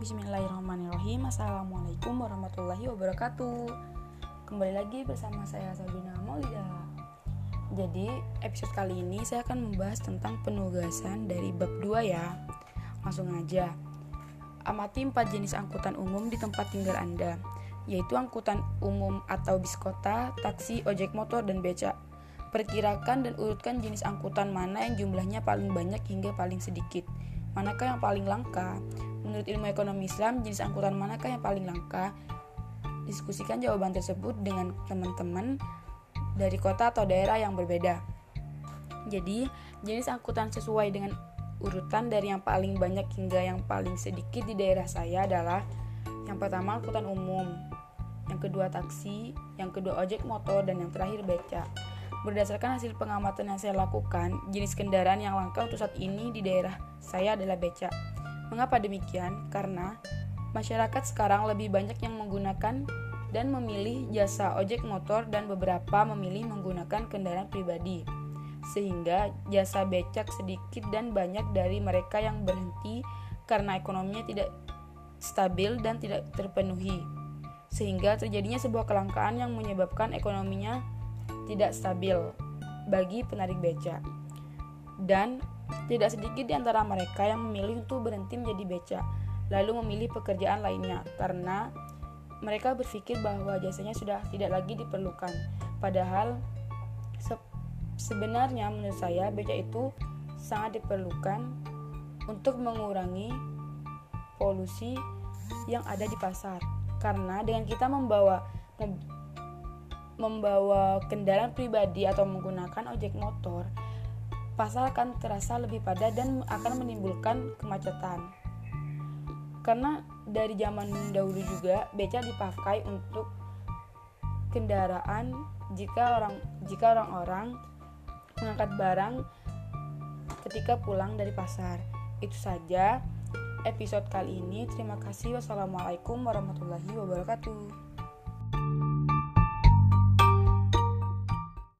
Bismillahirrahmanirrahim. Assalamualaikum warahmatullahi wabarakatuh. Kembali lagi bersama saya Sabrina Maulida. Jadi episode kali ini saya akan membahas tentang penugasan dari bab 2 ya. Langsung aja. Amati empat jenis angkutan umum di tempat tinggal Anda Yaitu angkutan umum atau bis kota, taksi, ojek motor, dan beca. Perkirakan dan urutkan jenis angkutan mana yang jumlahnya paling banyak hingga paling sedikit Manakah yang paling langka? Menurut ilmu ekonomi Islam, jenis angkutan manakah yang paling langka? Diskusikan jawaban tersebut dengan teman-teman dari kota atau daerah yang berbeda. Jadi, jenis angkutan sesuai dengan urutan dari yang paling banyak hingga yang paling sedikit di daerah saya adalah yang pertama angkutan umum, yang kedua taksi, yang kedua ojek motor, dan yang terakhir beca. Berdasarkan hasil pengamatan yang saya lakukan, jenis kendaraan yang langka untuk saat ini di daerah saya adalah beca. Mengapa demikian? Karena masyarakat sekarang lebih banyak yang menggunakan dan memilih jasa ojek motor dan beberapa memilih menggunakan kendaraan pribadi. Sehingga jasa becak sedikit dan banyak dari mereka yang berhenti karena ekonominya tidak stabil dan tidak terpenuhi. Sehingga terjadinya sebuah kelangkaan yang menyebabkan ekonominya tidak stabil bagi penarik becak. Dan tidak sedikit di antara mereka yang memilih untuk berhenti menjadi beca, lalu memilih pekerjaan lainnya karena mereka berpikir bahwa jasanya sudah tidak lagi diperlukan. Padahal se sebenarnya menurut saya beca itu sangat diperlukan untuk mengurangi polusi yang ada di pasar. Karena dengan kita membawa membawa kendaraan pribadi atau menggunakan ojek motor, pasar akan terasa lebih padat dan akan menimbulkan kemacetan. Karena dari zaman dahulu juga beca dipakai untuk kendaraan jika orang jika orang-orang mengangkat barang ketika pulang dari pasar. Itu saja episode kali ini. Terima kasih. Wassalamualaikum warahmatullahi wabarakatuh.